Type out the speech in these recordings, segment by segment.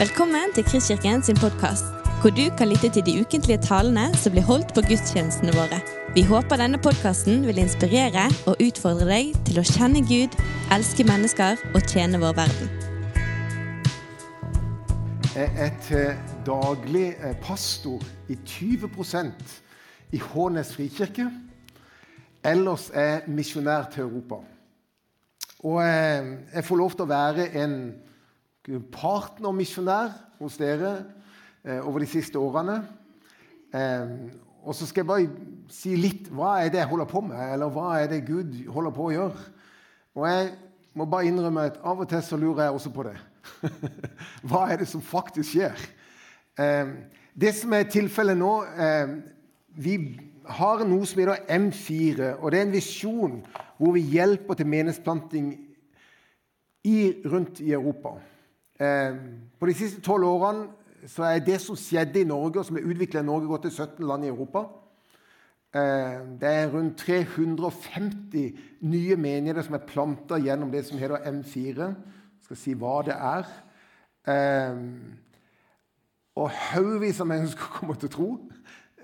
Velkommen til Kristkirken sin podkast, hvor du kan lytte til de ukentlige talene som blir holdt på gudstjenestene våre. Vi håper denne podkasten vil inspirere og utfordre deg til å kjenne Gud, elske mennesker og tjene vår verden. Jeg er til daglig eh, pastor i 20% i Hånes frikirke. Ellers er misjonær til Europa. Og eh, jeg får lov til å være en partnermisjonær hos dere eh, over de siste årene. Og så skal jeg bare si litt hva er det jeg holder på med, eller hva er det Gud holder på å gjøre. Og jeg må bare innrømme at av og til så lurer jeg også på det. Hva er det som faktisk skjer? Eh, det som er tilfellet nå eh, Vi har noe som heter M4. og Det er en visjon hvor vi hjelper til menighetsplanting rundt i Europa. Eh, på de siste tolv årene så er det som skjedde i Norge, og som er utvikla i Norge, gått til 17 land i Europa. Det er rundt 350 nye menigheter som er planta gjennom det som heter M4 Jeg skal si hva det er. Eh, og haugevis av mennesker kommer til å tro.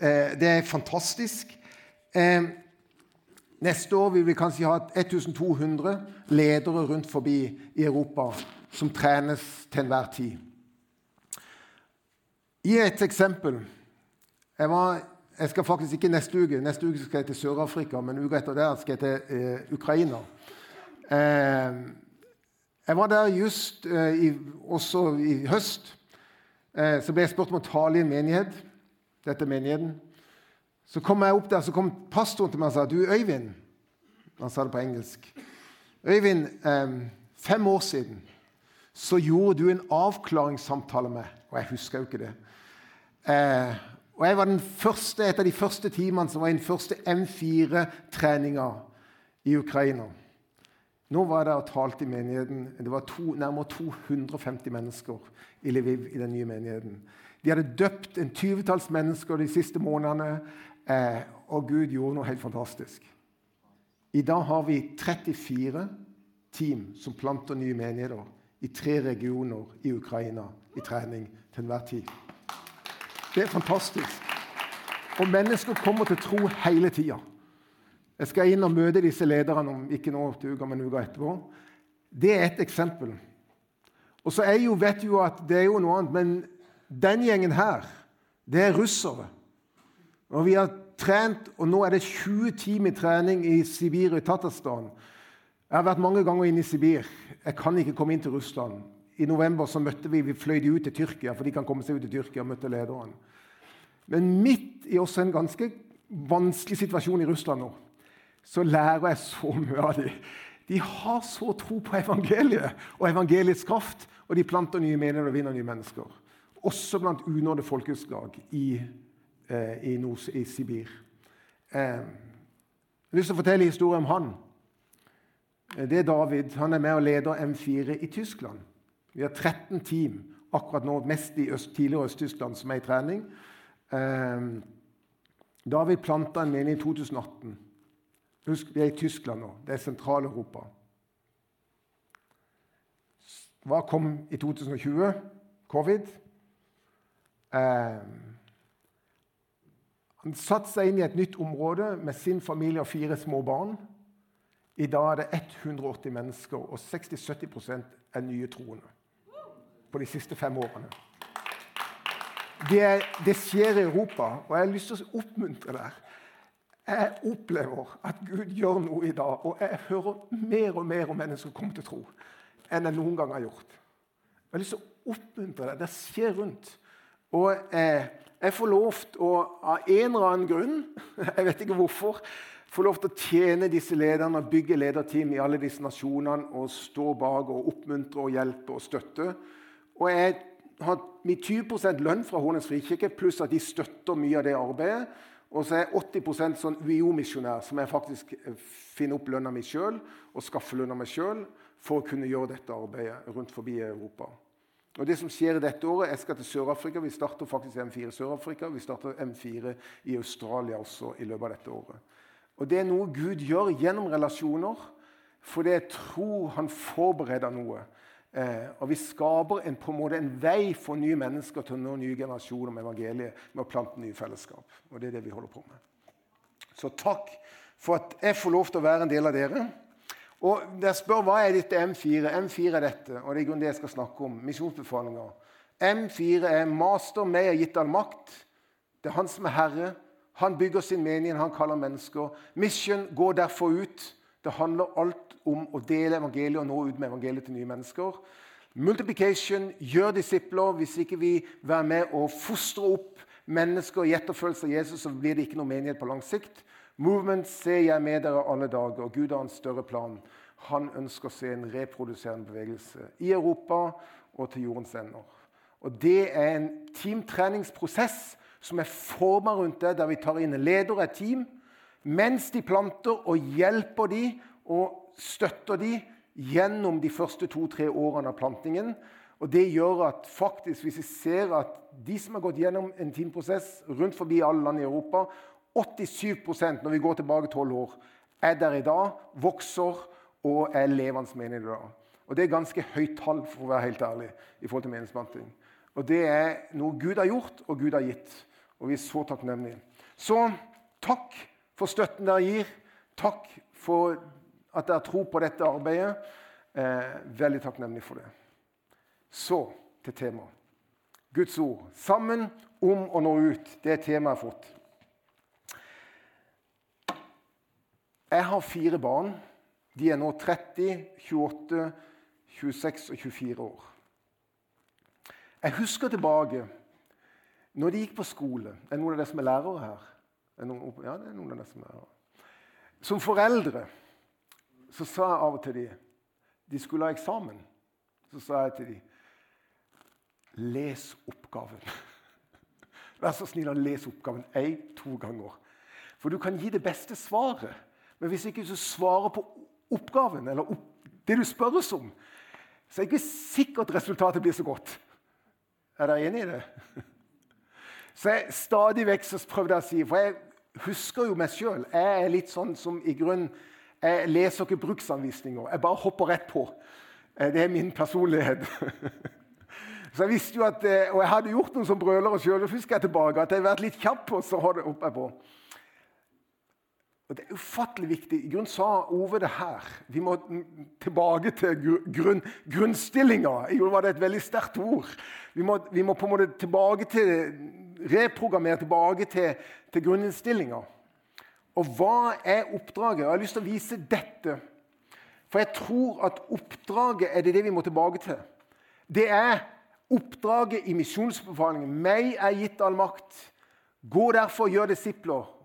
Eh, det er fantastisk. Eh, neste år vil vi kanskje ha 1200 ledere rundt forbi i Europa som trenes til enhver tid. Gi et eksempel. Jeg, var, jeg, skal faktisk ikke neste uke. Neste uke skal jeg til Sør-Afrika, men uka etter der skal jeg til eh, Ukraina. Eh, jeg var der just eh, i, også i høst. Eh, så ble jeg spurt om å tale i en menighet. Dette er menigheten. Så kom jeg opp der, så kom pastoren til meg og sa du Øyvind Han sa det på engelsk. Øyvind, eh, fem år siden så gjorde du en avklaringssamtale med Og jeg husker jo ikke det. Eh, og jeg var den første, et av de første timene som var i den første M4-treninga i Ukraina. Nå var jeg der og talte i menigheten. Det var to, nærmere 250 mennesker i Lviv i den nye menigheten. De hadde døpt en tyvetalls mennesker de siste månedene, eh, og Gud gjorde noe helt fantastisk. I dag har vi 34 team som planter nye menigheter i tre regioner i Ukraina i trening til enhver tid. Det er fantastisk. Og mennesker kommer til tro hele tida. Jeg skal inn og møte disse lederne om ikke nå til uka, men uka etterpå. Det er et eksempel. Og så er jo, vet jo at det er jo noe annet, men den gjengen her, det er russere. Og vi har trent, og nå er det 20 timer trening i Sibir i Tatarstan. Jeg har vært mange ganger inne i Sibir. Jeg kan ikke komme inn til Russland. I november så møtte vi, vi fløy de ut til Tyrkia, for de kan komme seg ut til Tyrkia og møtte lederen. Men midt i også en ganske vanskelig situasjon i Russland nå, så lærer jeg så mye av dem. De har så tro på evangeliet og evangeliets kraft, og de planter nye menigheter og vinner nye mennesker. Også blant unådde folkeslag i, eh, i, i Sibir. Eh, jeg har lyst til å fortelle historien om han. Eh, det er David. Han er med og leder M4 i Tyskland. Vi har 13 team akkurat nå, mest i øst, tidligere Øst-Tyskland, som er i trening. Eh, David planta en menighet i 2018. Husk, vi er i Tyskland nå. Det er Sentral-Europa. Hva kom i 2020? Covid. Eh, han satte seg inn i et nytt område med sin familie og fire små barn. I dag er det 180 mennesker, og 60-70 er nye troende. På de siste fem årene. Det, det, skjer i Europa, og jeg har lyst til å oppmuntre deg. Jeg opplever at Gud gjør noe i dag, og jeg hører mer og mer om mennesker kommer til tro enn jeg noen gang har gjort. Jeg har lyst til å oppmuntre deg. Det skjer rundt. Og eh, jeg får lov til å, av en eller annen grunn, jeg vet ikke hvorfor, få lov til å tjene disse lederne bygge lederteam i alle disse nasjonene og stå bak og oppmuntre og hjelpe og støtte. Og jeg har mitt 20 lønn fra Hornens frikirke, pluss at de støtter mye av det arbeidet. Og så er jeg 80 sånn UiO-misjonær, som jeg faktisk eh, finner opp lønna mi sjøl og skaffer lønna mi sjøl for å kunne gjøre dette arbeidet rundt forbi Europa. Og det som skjer dette året, Jeg skal til Sør-Afrika. Vi starter faktisk M4 i Sør-Afrika. Vi starter M4 i Australia også i løpet av dette året. Og Det er noe Gud gjør gjennom relasjoner, fordi jeg tror han forbereder noe Eh, og vi skaper en, på en måte en vei for nye mennesker til å nå nye generasjoner med evangeliet med å plante nye fellesskap. Og det er det vi holder på med. Så takk for at jeg får lov til å være en del av dere. Og dere spør hva er dette M4 M4 er dette, og det er grunnen det jeg skal snakke om. Misjonsbefalinger. M4 er master, meg er gitt all makt. Det er han som er herre. Han bygger sin menighet, han kaller mennesker. Mission går derfor ut. Det handler alt om å dele evangeliet og nå ut med evangeliet til nye mennesker. Multiplication, gjør disipler. Hvis ikke vi er med og fostre opp mennesker i etterfølgelse av Jesus, så blir det ikke noe menighet på lang sikt. Movement ser jeg med dere alle dager. Gud har en større plan. Han ønsker å se en reproduserende bevegelse i Europa og til jordens ender. Og Det er en teamtreningsprosess som er forma rundt det, der vi tar inn en leder, et team, mens de planter, og hjelper de og støtter de gjennom de første to-tre årene av plantingen. Og Det gjør at faktisk, hvis vi ser at de som har gått gjennom en teamprosess rundt forbi alle land i Europa 87% når vi går tilbake tolv år, er der i dag, vokser og er levende menighet i dag. Og Det er ganske høyt tall, for å være helt ærlig, i forhold til menighetsplanting. Og Det er noe Gud har gjort, og Gud har gitt. Og vi er så takknemlige. Så takk for støtten dere gir. Takk for at dere tror på dette arbeidet. Eh, veldig takknemlig for det. Så til temaet. Guds ord. Sammen om å nå ut. Det er temaet jeg har fått. Jeg har fire barn. De er nå 30, 28, 26 og 24 år. Jeg husker tilbake når de gikk på skole. Er det noen av dere som er lærere her? Er noen, ja, det er noen av dere som er lærere. Som foreldre så sa jeg av og til de De skulle ha eksamen. Så sa jeg til de, Les oppgaven. Vær så snill å lese oppgaven én-to ganger. For du kan gi det beste svaret. Men hvis ikke du svarer på oppgaven, eller opp, det du spørres om, så er ikke sikkert resultatet blir så godt. Er dere enig i det? Så jeg, Stadig vekk så prøvde jeg å si For jeg husker jo meg sjøl. Jeg er litt sånn som i grunn, Jeg leser ikke bruksanvisninger. Jeg bare hopper rett på. Eh, det er min personlighet. Så jeg visste jo at, eh, Og jeg hadde gjort noen som brølere sjøl. Husker jeg tilbake at jeg hadde vært litt kjapp og så holde oppe på. Og Det er ufattelig viktig. I grunn sa Ove det her. Vi må tilbake til grunn, grunnstillinga. I grunnen var det et veldig sterkt ord. Vi må, vi må, på en måte tilbake til, reprogrammere tilbake til, til grunninnstillinga. Og hva er oppdraget? Jeg har lyst til å vise dette. For jeg tror at oppdraget er det, det vi må tilbake til. Det er oppdraget i misjonsbefalingen. Meg er gitt all makt. Gå derfor og gjør disipler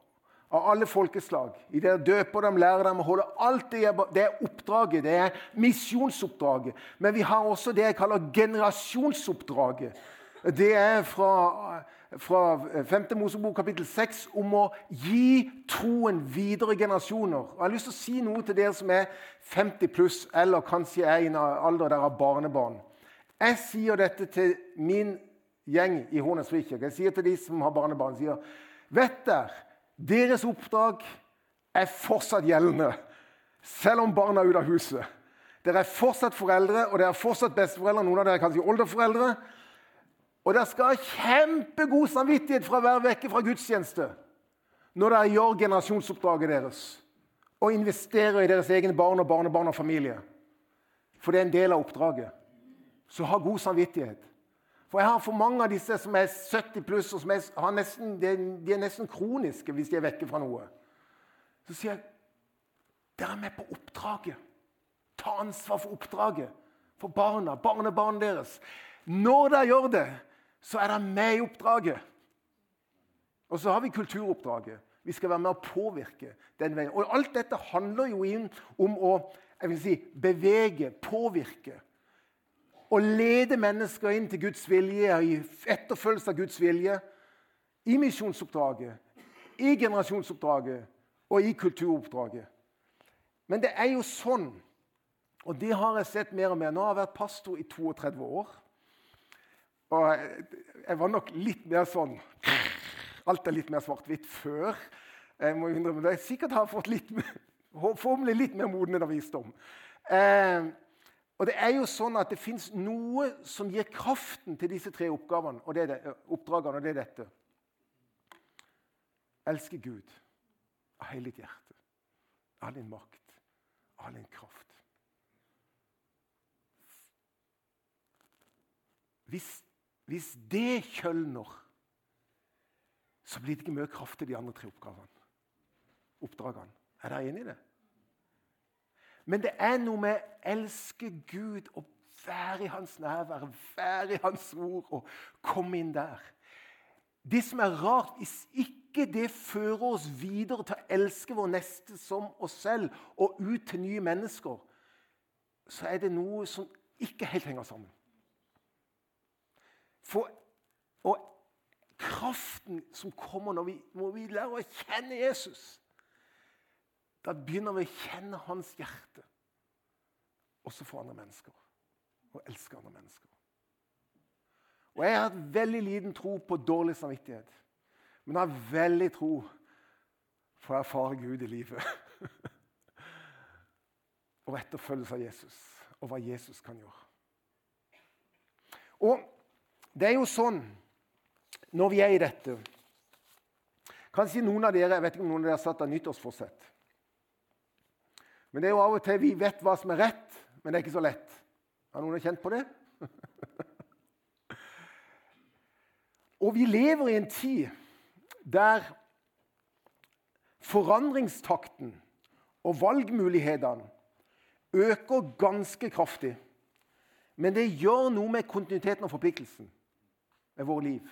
av alle folkeslag. I dere døper dem, lærer dem å holde alt det det er oppdraget. Det er misjonsoppdraget. Men vi har også det jeg kaller generasjonsoppdraget. Det er fra, fra 5. Mosebok kapittel 6 om å gi troen videre generasjoner. Og jeg har lyst til å si noe til dere som er 50 pluss, eller kanskje er i en alder der har barnebarn. Jeg sier dette til min gjeng i Hornes frikirke. Jeg sier til de som har barnebarn, sier, vet dere, deres oppdrag er fortsatt gjeldende, selv om barna er ute av huset. Dere er fortsatt foreldre, og dere er fortsatt besteforeldre. Noen av dere er kanskje oldeforeldre. Og dere skal ha kjempegod samvittighet for å være vekke fra gudstjeneste når dere gjør generasjonsoppdraget deres og investerer i deres egne barn og barnebarn og familie. For det er en del av oppdraget. Så ha god samvittighet. For jeg har for mange av disse som er 70 pluss, og som er, nesten, de, er nesten kroniske hvis de er vekke fra noe. Så sier jeg dere er med på oppdraget. Ta ansvar for oppdraget. For barna, barnebarna deres. Når dere gjør det, så er dere med i oppdraget. Og så har vi kulturoppdraget. Vi skal være med å påvirke den veien. Og alt dette handler jo inn om å si, bevege, påvirke å lede mennesker inn til Guds vilje, i etterfølgelse av Guds vilje, i misjonsoppdraget, i generasjonsoppdraget og i kulturoppdraget. Men det er jo sånn, og det har jeg sett mer og mer Nå har jeg vært pastor i 32 år. Og jeg var nok litt mer sånn Alt er litt mer svart-hvitt før. Jeg må innrømme det. Jeg sikkert har fått litt, formelig litt mer modenhet av visdom. Eh, Og Det er jo sånn at det fins noe som gir kraften til disse tre oppgavene, og det er det, oppdragene, og det er dette. Elske Gud av hele ditt hjerte, all din makt, all din kraft. Hvis, hvis det kjølner, så blir det ikke mye kraft til de andre tre oppgavene. oppdragene. Er dere enig i det? Men det er noe med å elske Gud og være i hans nærvær, være i hans ord og komme inn der. Det som er rart, hvis ikke det fører oss videre til å elske vår neste som oss selv og ut til nye mennesker, så er det noe som ikke helt henger sammen. For og kraften som kommer når vi, når vi lærer å kjenne Jesus da begynner vi å kjenne hans hjerte. Også for andre mennesker. Og elske andre mennesker. Og Jeg har hatt veldig liten tro på dårlig samvittighet. Men jeg har veldig tro på å erfare Gud i livet. og etterfølgelse av Jesus, og hva Jesus kan gjøre. Og det er jo sånn når vi er i dette Kanskje noen av dere jeg vet ikke om noen av dere har satt av nyttårsforsett. Men det er jo av og til vi vet hva som er rett, men det er ikke så lett. Har noen kjent på det? og vi lever i en tid der forandringstakten og valgmulighetene øker ganske kraftig. Men det gjør noe med kontinuiteten og forpliktelsen med våre liv.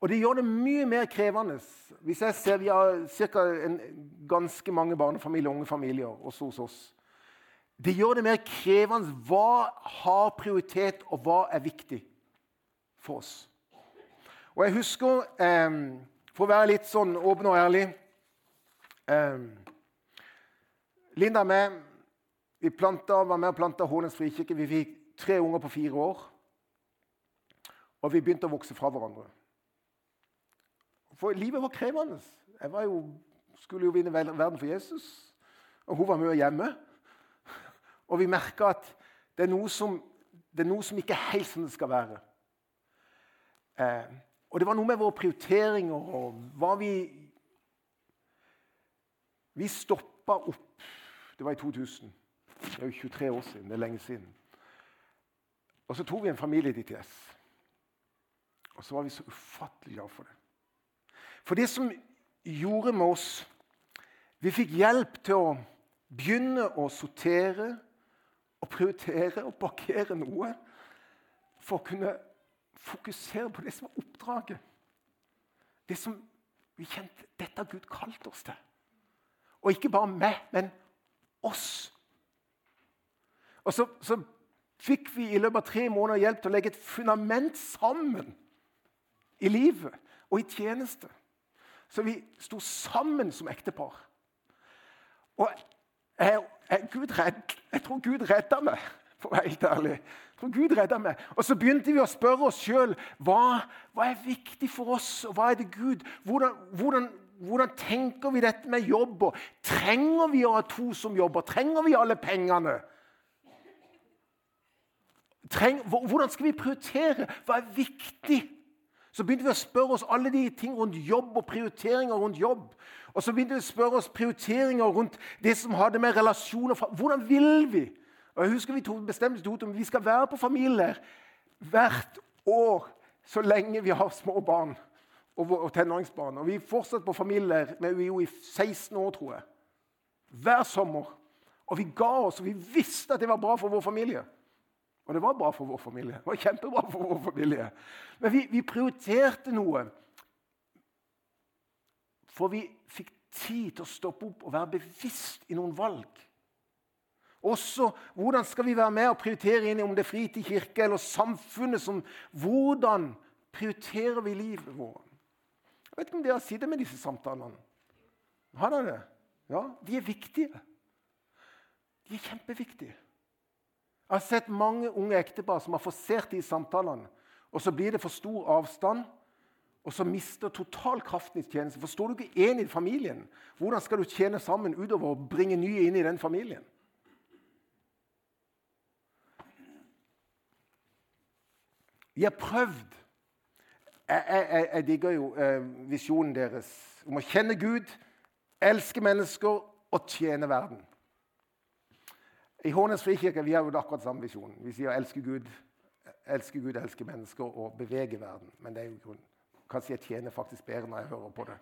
Og det gjør det mye mer krevende. Hvis jeg ser Vi har cirka en, ganske mange barnefamilier unge familier også hos oss. Det gjør det mer krevende. Hva har prioritet, og hva er viktig for oss? Og jeg husker, eh, for å være litt sånn åpen og ærlig eh, Linda og meg vi var med og planta Hålens frikirke. Vi fikk tre unger på fire år. Og vi begynte å vokse fra hverandre. For livet var krevende. Jeg var jo, skulle jo vinne verden for Jesus, og hun var med hjemme. Og vi merka at det er, noe som, det er noe som ikke er helt som det skal være. Eh, og det var noe med våre prioriteringer og hva vi Vi stoppa opp. Det var i 2000. Det er jo 23 år siden. Det er lenge siden. Og så tok vi en familie i DTS. Og så var vi så ufattelig glad for det. For det som gjorde med oss Vi fikk hjelp til å begynne å sortere og prioritere og parkere noe for å kunne fokusere på det som var oppdraget. Det som vi kjente Dette Gud kalt oss til. Og ikke bare meg, men oss. Og så, så fikk vi i løpet av tre måneder hjelp til å legge et fundament sammen i livet og i tjeneste. Så vi sto sammen som ektepar. Og jeg, jeg, redd, jeg tror Gud redda meg, for å være helt ærlig. Jeg tror Gud redda meg. Og så begynte vi å spørre oss sjøl hva, hva, er viktig for oss, og hva er det Gud Hvordan, hvordan, hvordan tenker vi dette med jobb? Og trenger vi å ha to som jobber? Trenger vi alle pengene? Treng, hvordan skal vi prioritere? Hva er viktig? Så begynte vi å spørre oss alle de ting rundt jobb og prioriteringer rundt jobb. Og så begynte vi å spørre oss prioriteringer rundt det som hadde med relasjoner Hvordan vil vi? Og jeg husker Vi to bestemte tok om vi skal være på familier hvert år så lenge vi har små barn og, tenåringsbarn. Og vi fortsatte på familier med UiO i 16 år, tror jeg. Hver sommer. Og vi ga oss, og vi visste at det var bra for vår familie. Og det var bra for vår familie. Det var kjempebra for vår familie. Men vi, vi prioriterte noe. For vi fikk tid til å stoppe opp og være bevisst i noen valg. Også hvordan skal vi være med og prioritere inn i om det er fritid, kirke eller samfunnet som Hvordan prioriterer vi livet vårt? Jeg vet ikke om dere har sittet med disse samtalene. Har dere det? Ja, de er viktige. De er kjempeviktige. Jeg har sett mange unge ektepar som har forsert de samtalene. Og så blir det for stor avstand, og så mister total kraften i tjenesten. For står du ikke én i familien, hvordan skal du tjene sammen utover å bringe nye inn i den familien? Vi har prøvd. Jeg, jeg, jeg digger jo eh, visjonen deres om å kjenne Gud, elske mennesker og tjene verden. I Hånes frikirke vi har jo akkurat samme visjon. Vi sier 'elske Gud, elske Gud, elske mennesker og bevege verden'. Men det er jo grunn. Kanskje jeg tjener faktisk bedre når jeg hører på det.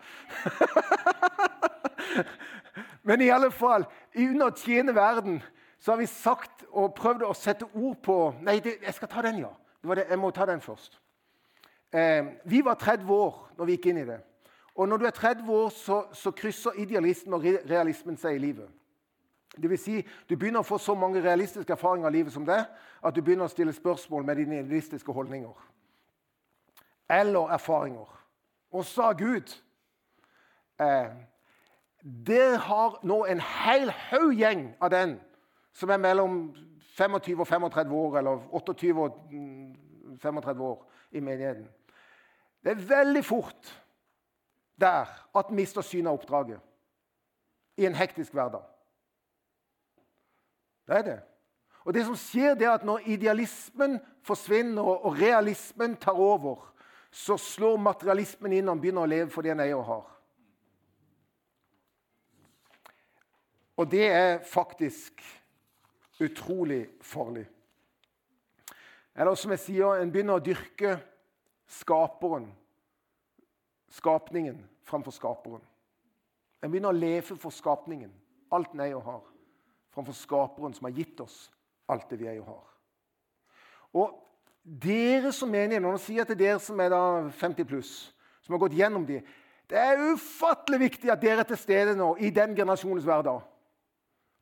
Men i alle fall, under å tjene verden så har vi sagt og prøvd å sette ord på Nei, det, jeg skal ta den, ja. Det, jeg må ta den først. Eh, vi var 30 år når vi gikk inn i det. Og når du er 30 år, så, så krysser idealismen og realismen seg i livet. Det vil si, Du begynner å få så mange realistiske erfaringer av livet som det, at du begynner å stille spørsmål med dine idealistiske holdninger. Eller erfaringer. Og sa Gud eh, Dere har nå en hel haug gjeng av den som er mellom 25 og 35 år, eller 28 og 35 år i menigheten. Det er veldig fort der at mister synet av oppdraget i en hektisk hverdag. Det er det. Og det som skjer, det er at når idealismen forsvinner og realismen tar over, så slår materialismen inn og begynner å leve for det en eier og har. Og det er faktisk utrolig farlig. Eller som jeg sier, en begynner å dyrke skaperen, skapningen, framfor skaperen. En begynner å leve for skapningen, alt en eier og har, framfor skaperen som har gitt oss alt det vi er og har. Og dere som menige, når han sier til dere som er da 50 pluss, som har gått gjennom de, det er ufattelig viktig at dere er til stede nå i den generasjonens hverdag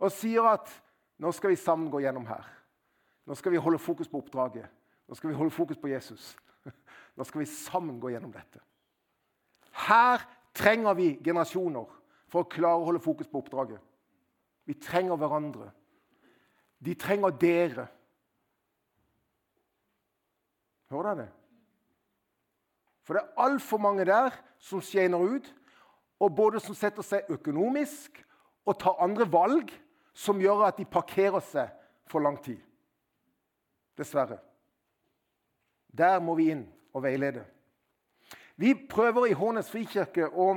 og sier at nå skal vi sammen gå gjennom her. Nå skal vi holde fokus på oppdraget. Nå skal vi holde fokus på Jesus. Nå skal vi sammen gå gjennom dette. Her trenger vi generasjoner for å klare å holde fokus på oppdraget. Vi trenger hverandre. De trenger dere. Hører dere det? For det er altfor mange der som skjener ut, og både som setter seg økonomisk og tar andre valg som gjør at de parkerer seg for lang tid. Dessverre. Der må vi inn og veilede. Vi prøver i Hånes frikirke å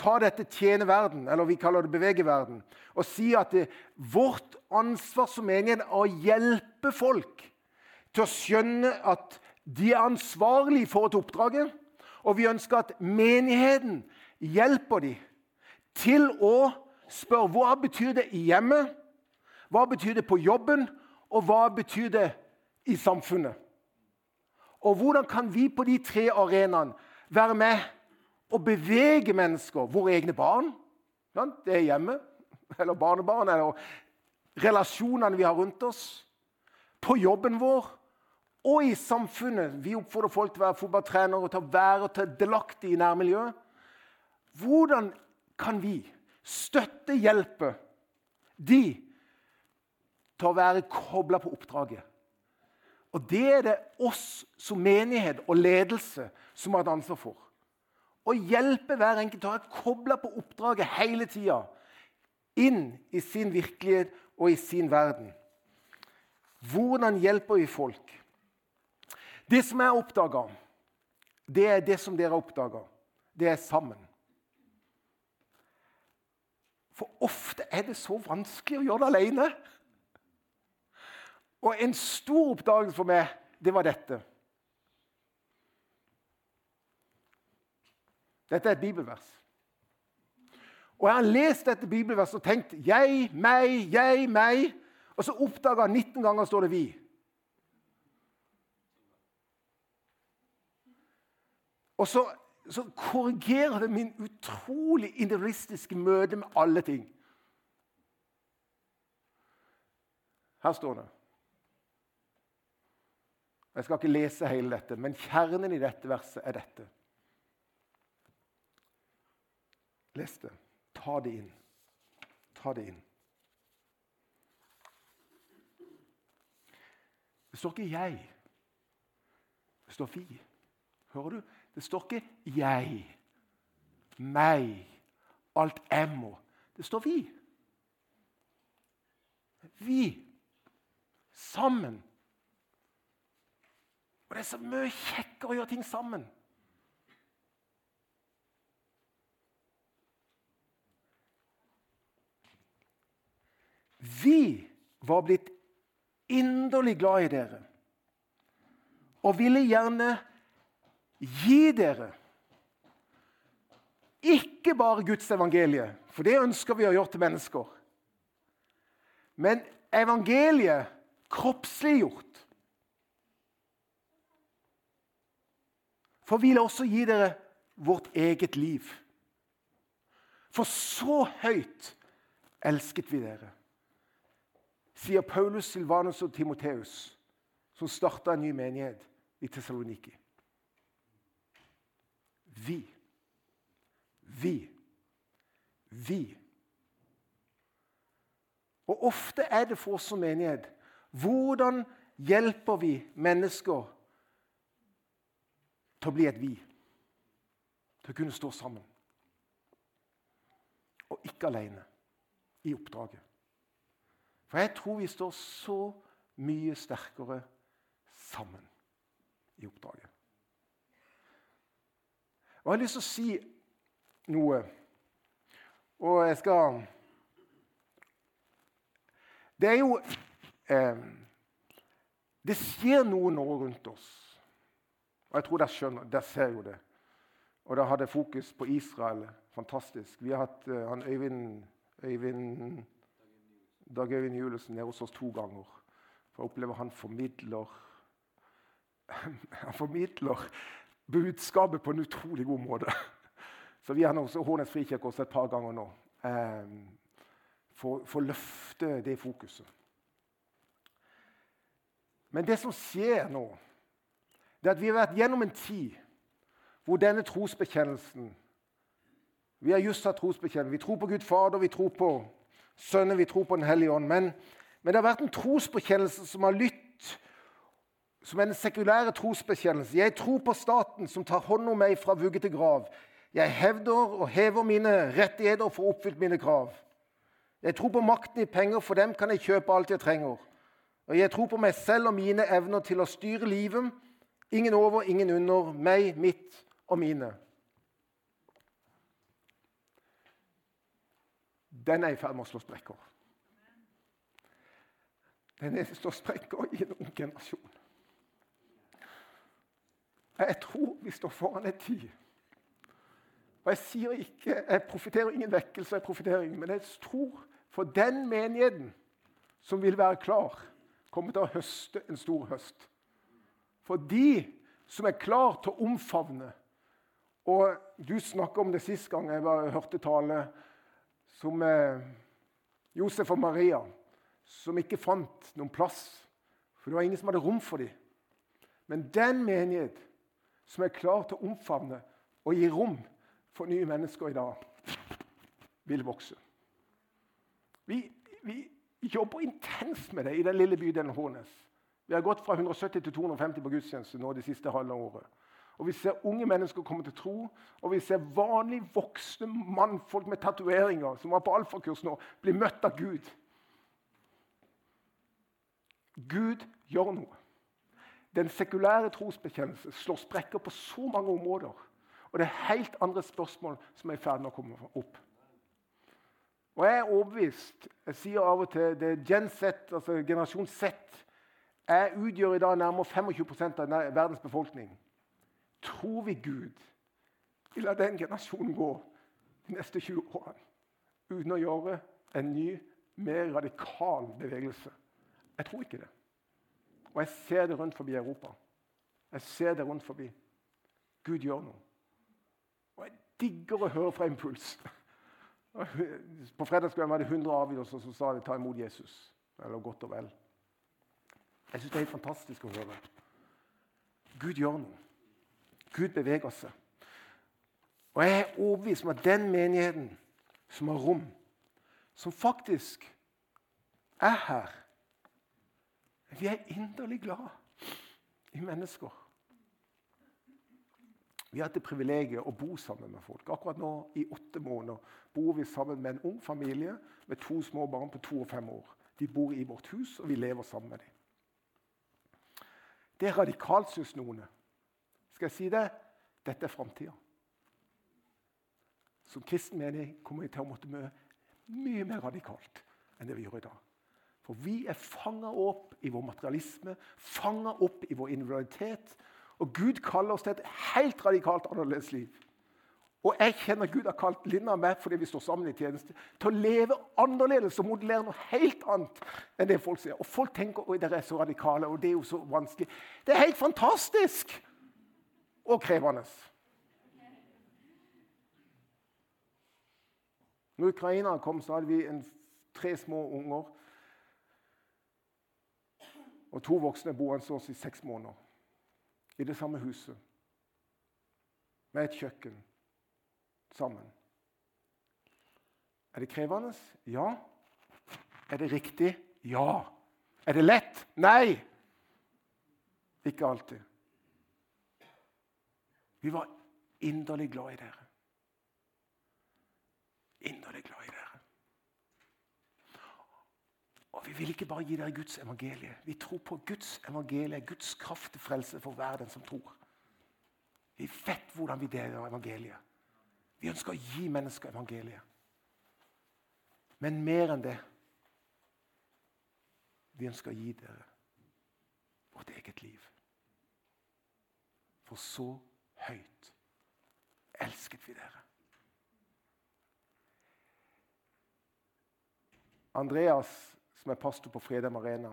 ta dette tjene verden, eller vi kaller det bevege verden, og si at det, vårt ansvar som menighet er å hjelpe folk til å skjønne at de er ansvarlige for et oppdraget. Og vi ønsker at menigheten hjelper dem til å spørre hva betyr det i hjemmet, hva betyr det på jobben, og hva betyr det i samfunnet? Og hvordan kan vi på de tre arenaene være med og bevege mennesker, våre egne barn Det er hjemme, eller barnebarn, eller relasjonene vi har rundt oss, på jobben vår og i samfunnet. Vi oppfordrer folk til å være fotballtrenere og til å være delaktige delaktig i nærmiljøet. Hvordan kan vi støtte, hjelpe de til å være kobla på oppdraget. Og Det er det oss som menighet og ledelse som har et ansvar for. Å hjelpe hver enkelt til å være kobla på oppdraget hele tida. Inn i sin virkelighet og i sin verden. Hvordan hjelper vi folk? Det som jeg oppdaga, det er det som dere oppdager. Det er sammen. For ofte er det så vanskelig å gjøre det alene. Og en stor oppdagelse for meg, det var dette. Dette er et bibelvers. Og Jeg har lest dette bibelverset og tenkt 'jeg, meg, jeg, meg'. Og så oppdaga jeg 19 ganger står det 'vi'. Og så, så korrigerer det min utrolig individualistiske møte med alle ting. Her står det jeg skal ikke lese hele dette, men kjernen i dette verset er dette. Les det. Ta det inn. Ta det inn. Det står ikke 'jeg'. Det står 'vi'. Hører du? Det står ikke 'jeg', 'meg', 'alt jeg. Det står 'vi'. Vi. Sammen. Og det er så mye kjekkere å gjøre ting sammen. Vi var blitt inderlig glad i dere og ville gjerne gi dere ikke bare Guds evangelie, for det ønsker vi å gjøre til mennesker, men evangeliet kroppsliggjort. For vi vil også gi dere vårt eget liv. For så høyt elsket vi dere sier Paulus, Silvanus og Timoteus, som starta en ny menighet i Tessaloniki. Vi. Vi. Vi. Og ofte er det for oss som menighet hvordan hjelper vi mennesker til å bli et vi? Til å kunne stå sammen. Og ikke alene i oppdraget. For jeg tror vi står så mye sterkere sammen i oppdraget. Og Jeg har lyst til å si noe, og jeg skal Det er jo eh, Det skjer noe nå rundt oss. Og jeg tror dere skjønner, dere ser jo det. Og da hadde fokus på Israel. Fantastisk. Vi har hatt uh, han Øyvind, Øyvind Dag Øyvind Julesen er hos oss to ganger. For jeg opplever han formidler Han formidler budskapet på en utrolig god måte. Så vi har også Hånes frikirke også et par ganger nå. Eh, for, for å løfte det fokuset. Men det som skjer nå, det er at vi har vært gjennom en tid hvor denne trosbekjennelsen Vi har just hatt trosbekjennelse. Vi tror på Gud Fader, vi tror på Sønnen, vi tror på Den hellige ånd. Men, men, det har vært en trosbekjennelse som har lytt som den sekulære trosbekjennelse. Jeg tror på staten som tar hånd om meg fra vugge til grav. Jeg hevder og hever mine rettigheter for å oppfylle mine krav. Jeg tror på makten i penger, for dem kan jeg kjøpe alt jeg trenger. Og jeg tror på meg selv og mine evner til å styre livet. Ingen over, ingen under. Meg, mitt og mine. Den er i ferd med å slå sprekker. Den er slår sprekker i en ung generasjon. Jeg tror vi står foran en tid. Og Jeg sier ikke, jeg profiterer ingen vekkelse, jeg profiterer ingen, men jeg tror for den menigheten som vil være klar, kommer til å høste en stor høst. For de som er klar til å omfavne og Du snakka om det sist gang jeg var, hørte tale som eh, Josef og Maria, som ikke fant noen plass. For det var ingen som hadde rom for dem. Men den menighet som er klar til å omfavne og gi rom for nye mennesker i dag, vil vokse. Vi, vi jobber intenst med det i den lille bydelen Hånes. Vi har gått fra 170 til 250 på gudstjeneste nå det siste halve året. Og Vi ser unge mennesker komme til tro, og vi ser vanlige voksne mannfolk med tatoveringer som var på alfakurs nå, bli møtt av Gud. Gud gjør noe. Den sekulære trosbekjennelse slår sprekker på så mange områder. Og det er helt andre spørsmål som er i ferd med å komme opp. Og Jeg er overbevist Jeg sier av og til det Gen Z, altså generasjon Z. Jeg utgjør i dag nærmere 25 av verdens befolkning. Tror vi Gud vil la den generasjonen gå de neste 20 årene uten å gjøre en ny, mer radikal bevegelse? Jeg tror ikke det. Og jeg ser det rundt forbi Europa. Jeg ser det rundt forbi. Gud gjør noe. Og jeg digger å høre fra Impuls. På fredag skulle jeg være 100 avgjørelser som sa de ta imot Jesus. Eller godt og vel. Jeg syns det er helt fantastisk å høre. Gud gjør noe. Gud beveger seg. Og jeg er overbevist om at den menigheten som har rom, som faktisk er her Vi er inderlig glad i mennesker. Vi har hatt det privilegiet å bo sammen med folk. Akkurat nå i åtte måneder bor vi sammen med en ung familie med to små barn på to og fem år. De bor i vårt hus, og vi lever sammen med dem. Det er radikalt, syns noen. Skal jeg si det? Dette er framtida. Som kristen mening kommer vi til å måtte møte mye mer radikalt enn det vi gjør i dag. For vi er fanga opp i vår materialisme, fanga opp i vår individualitet. Og Gud kaller oss til et helt radikalt annerledes liv. Og jeg kjenner Gud har kalt Linda og meg fordi vi står sammen i tjeneste, til å leve annerledes og modellere noe helt annet enn det folk sier. Og folk tenker at dere er så radikale, og det er jo så vanskelig. Det er helt fantastisk og krevende. Når Ukraina kom, så hadde vi en, tre små unger og to voksne boende i seks måneder. I det samme huset. Med et kjøkken sammen. Er det krevende? Ja. Er det riktig? Ja. Er det lett? Nei. Ikke alltid. Vi var inderlig glad i dere. Inderlig glad i dere. Og Vi vil ikke bare gi dere Guds evangelie. Vi tror på Guds evangelie, Guds kraft til frelse for hver den som tror. Vi vet hvordan vi deler evangeliet. Vi ønsker å gi mennesker evangeliet. Men mer enn det Vi ønsker å gi dere vårt eget liv. For så høyt elsket vi dere. Andreas, som er pastor på Fredheim Arena,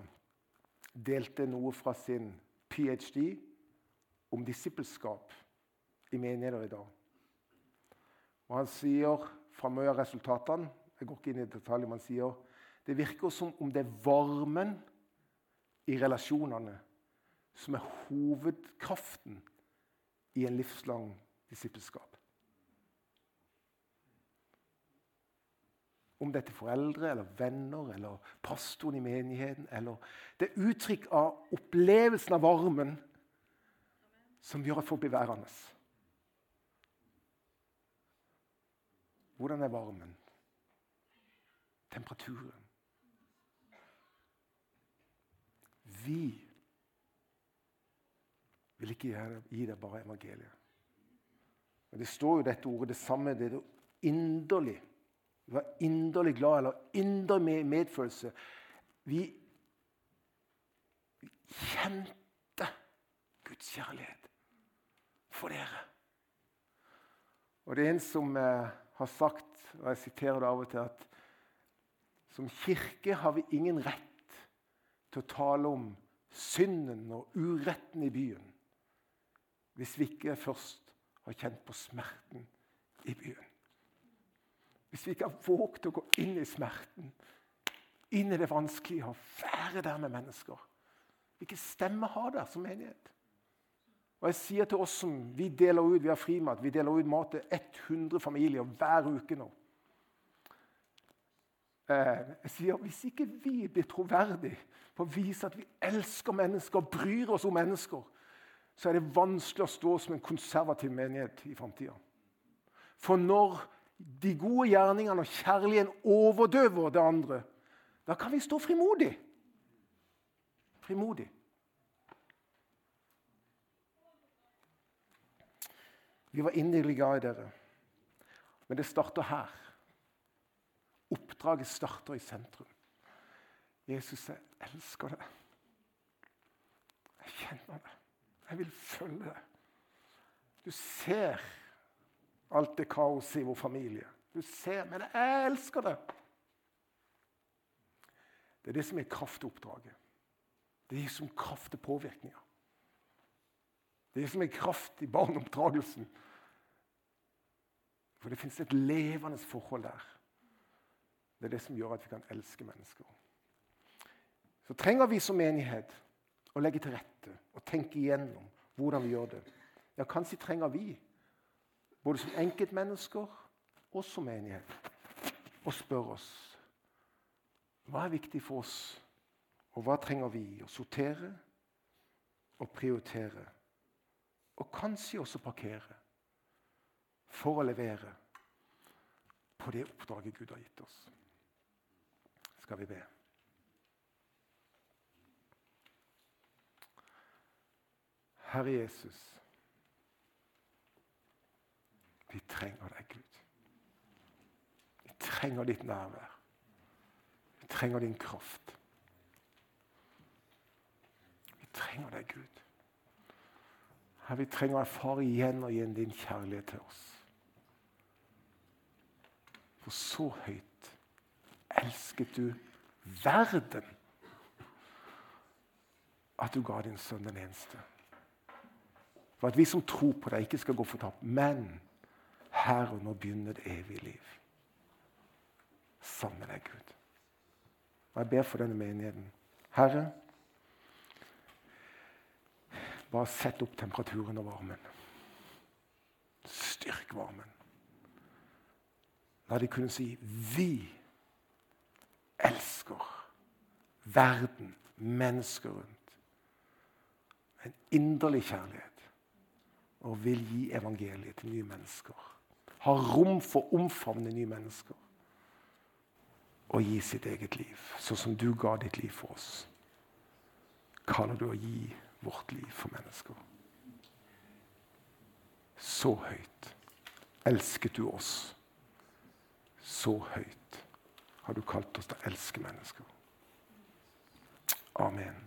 delte noe fra sin ph.d. om disippelskap i menigheter i dag. Og Han sier fra mye av resultatene jeg går ikke inn i detalj, men sier det virker som om det er varmen i relasjonene som er hovedkraften i en livslang disippelskap. Om det er til foreldre eller venner eller pastoren i menigheten eller Det er uttrykk av opplevelsen av varmen som gjør at folk blir værende. Hvordan er varmen? Temperaturen? Vi vil ikke gi deg bare evangeliet. Men Det står jo dette ordet, det samme. Det er inderlig. Vi var inderlig glad, eller inderlig medfølelse. Vi kjente Guds kjærlighet for dere. Og det er en som eh, har sagt, og jeg siterer det av og til, at som kirke har vi ingen rett til å tale om synden og uretten i byen hvis vi ikke først har kjent på smerten i byen. Hvis vi ikke har våget å gå inn i smerten, inn i det vanskelige, og være der med mennesker. Hvilken stemme har dere som menighet? Og jeg sier til oss som vi deler ut, vi har frimat, vi deler ut mat til 100 familier hver uke nå. Eh, jeg sier hvis ikke vi blir troverdige på å vise at vi elsker mennesker bryr oss om mennesker, så er det vanskelig å stå som en konservativ menighet i framtida. For når de gode gjerningene og kjærligheten overdøver det andre, da kan vi stå frimodig. Frimodig. Vi var inderlig glad i dere. Men det starter her. Oppdraget starter i sentrum. Jesus, jeg elsker deg. Jeg kjenner det. Jeg vil følge deg. Du ser alt det kaoset i vår familie. Du ser, Men jeg elsker det. Det er det som er kraftoppdraget. til oppdraget. Det som kraft til påvirkninger. Det er som en kraft i barneoppdragelsen. For det fins et levende forhold der. Det er det som gjør at vi kan elske mennesker. Så trenger vi som menighet å legge til rette og tenke igjennom hvordan vi gjør det. Ja, kanskje trenger vi, både som enkeltmennesker og som menighet, å spørre oss hva er viktig for oss, og hva trenger vi å sortere og prioritere? Og kanskje også parkere for å levere på det oppdraget Gud har gitt oss. Skal vi be. Herre Jesus, vi trenger deg, Gud. Vi trenger ditt nærvær. Vi trenger din kraft. Vi trenger deg, Gud. Herre, vi trenger å erfare igjen og igjen din kjærlighet til oss. For så høyt elsket du verden at du ga din sønn den eneste. For at vi som tror på deg, ikke skal gå fortapt, men her og nå begynner det evige liv. Med deg, Gud. Og jeg ber for denne menigheten. Herre, bare sett opp temperaturen og varmen. Styrk varmen. La de kunne si 'Vi elsker verden, mennesker rundt'. En inderlig kjærlighet. Og vil gi evangeliet til nye mennesker. Ha rom for å omfavne nye mennesker. Og gi sitt eget liv, sånn som du ga ditt liv for oss. Kaller du å gi vårt liv for mennesker. Så høyt elsket du oss. Så høyt har du kalt oss til å elske mennesker. Amen.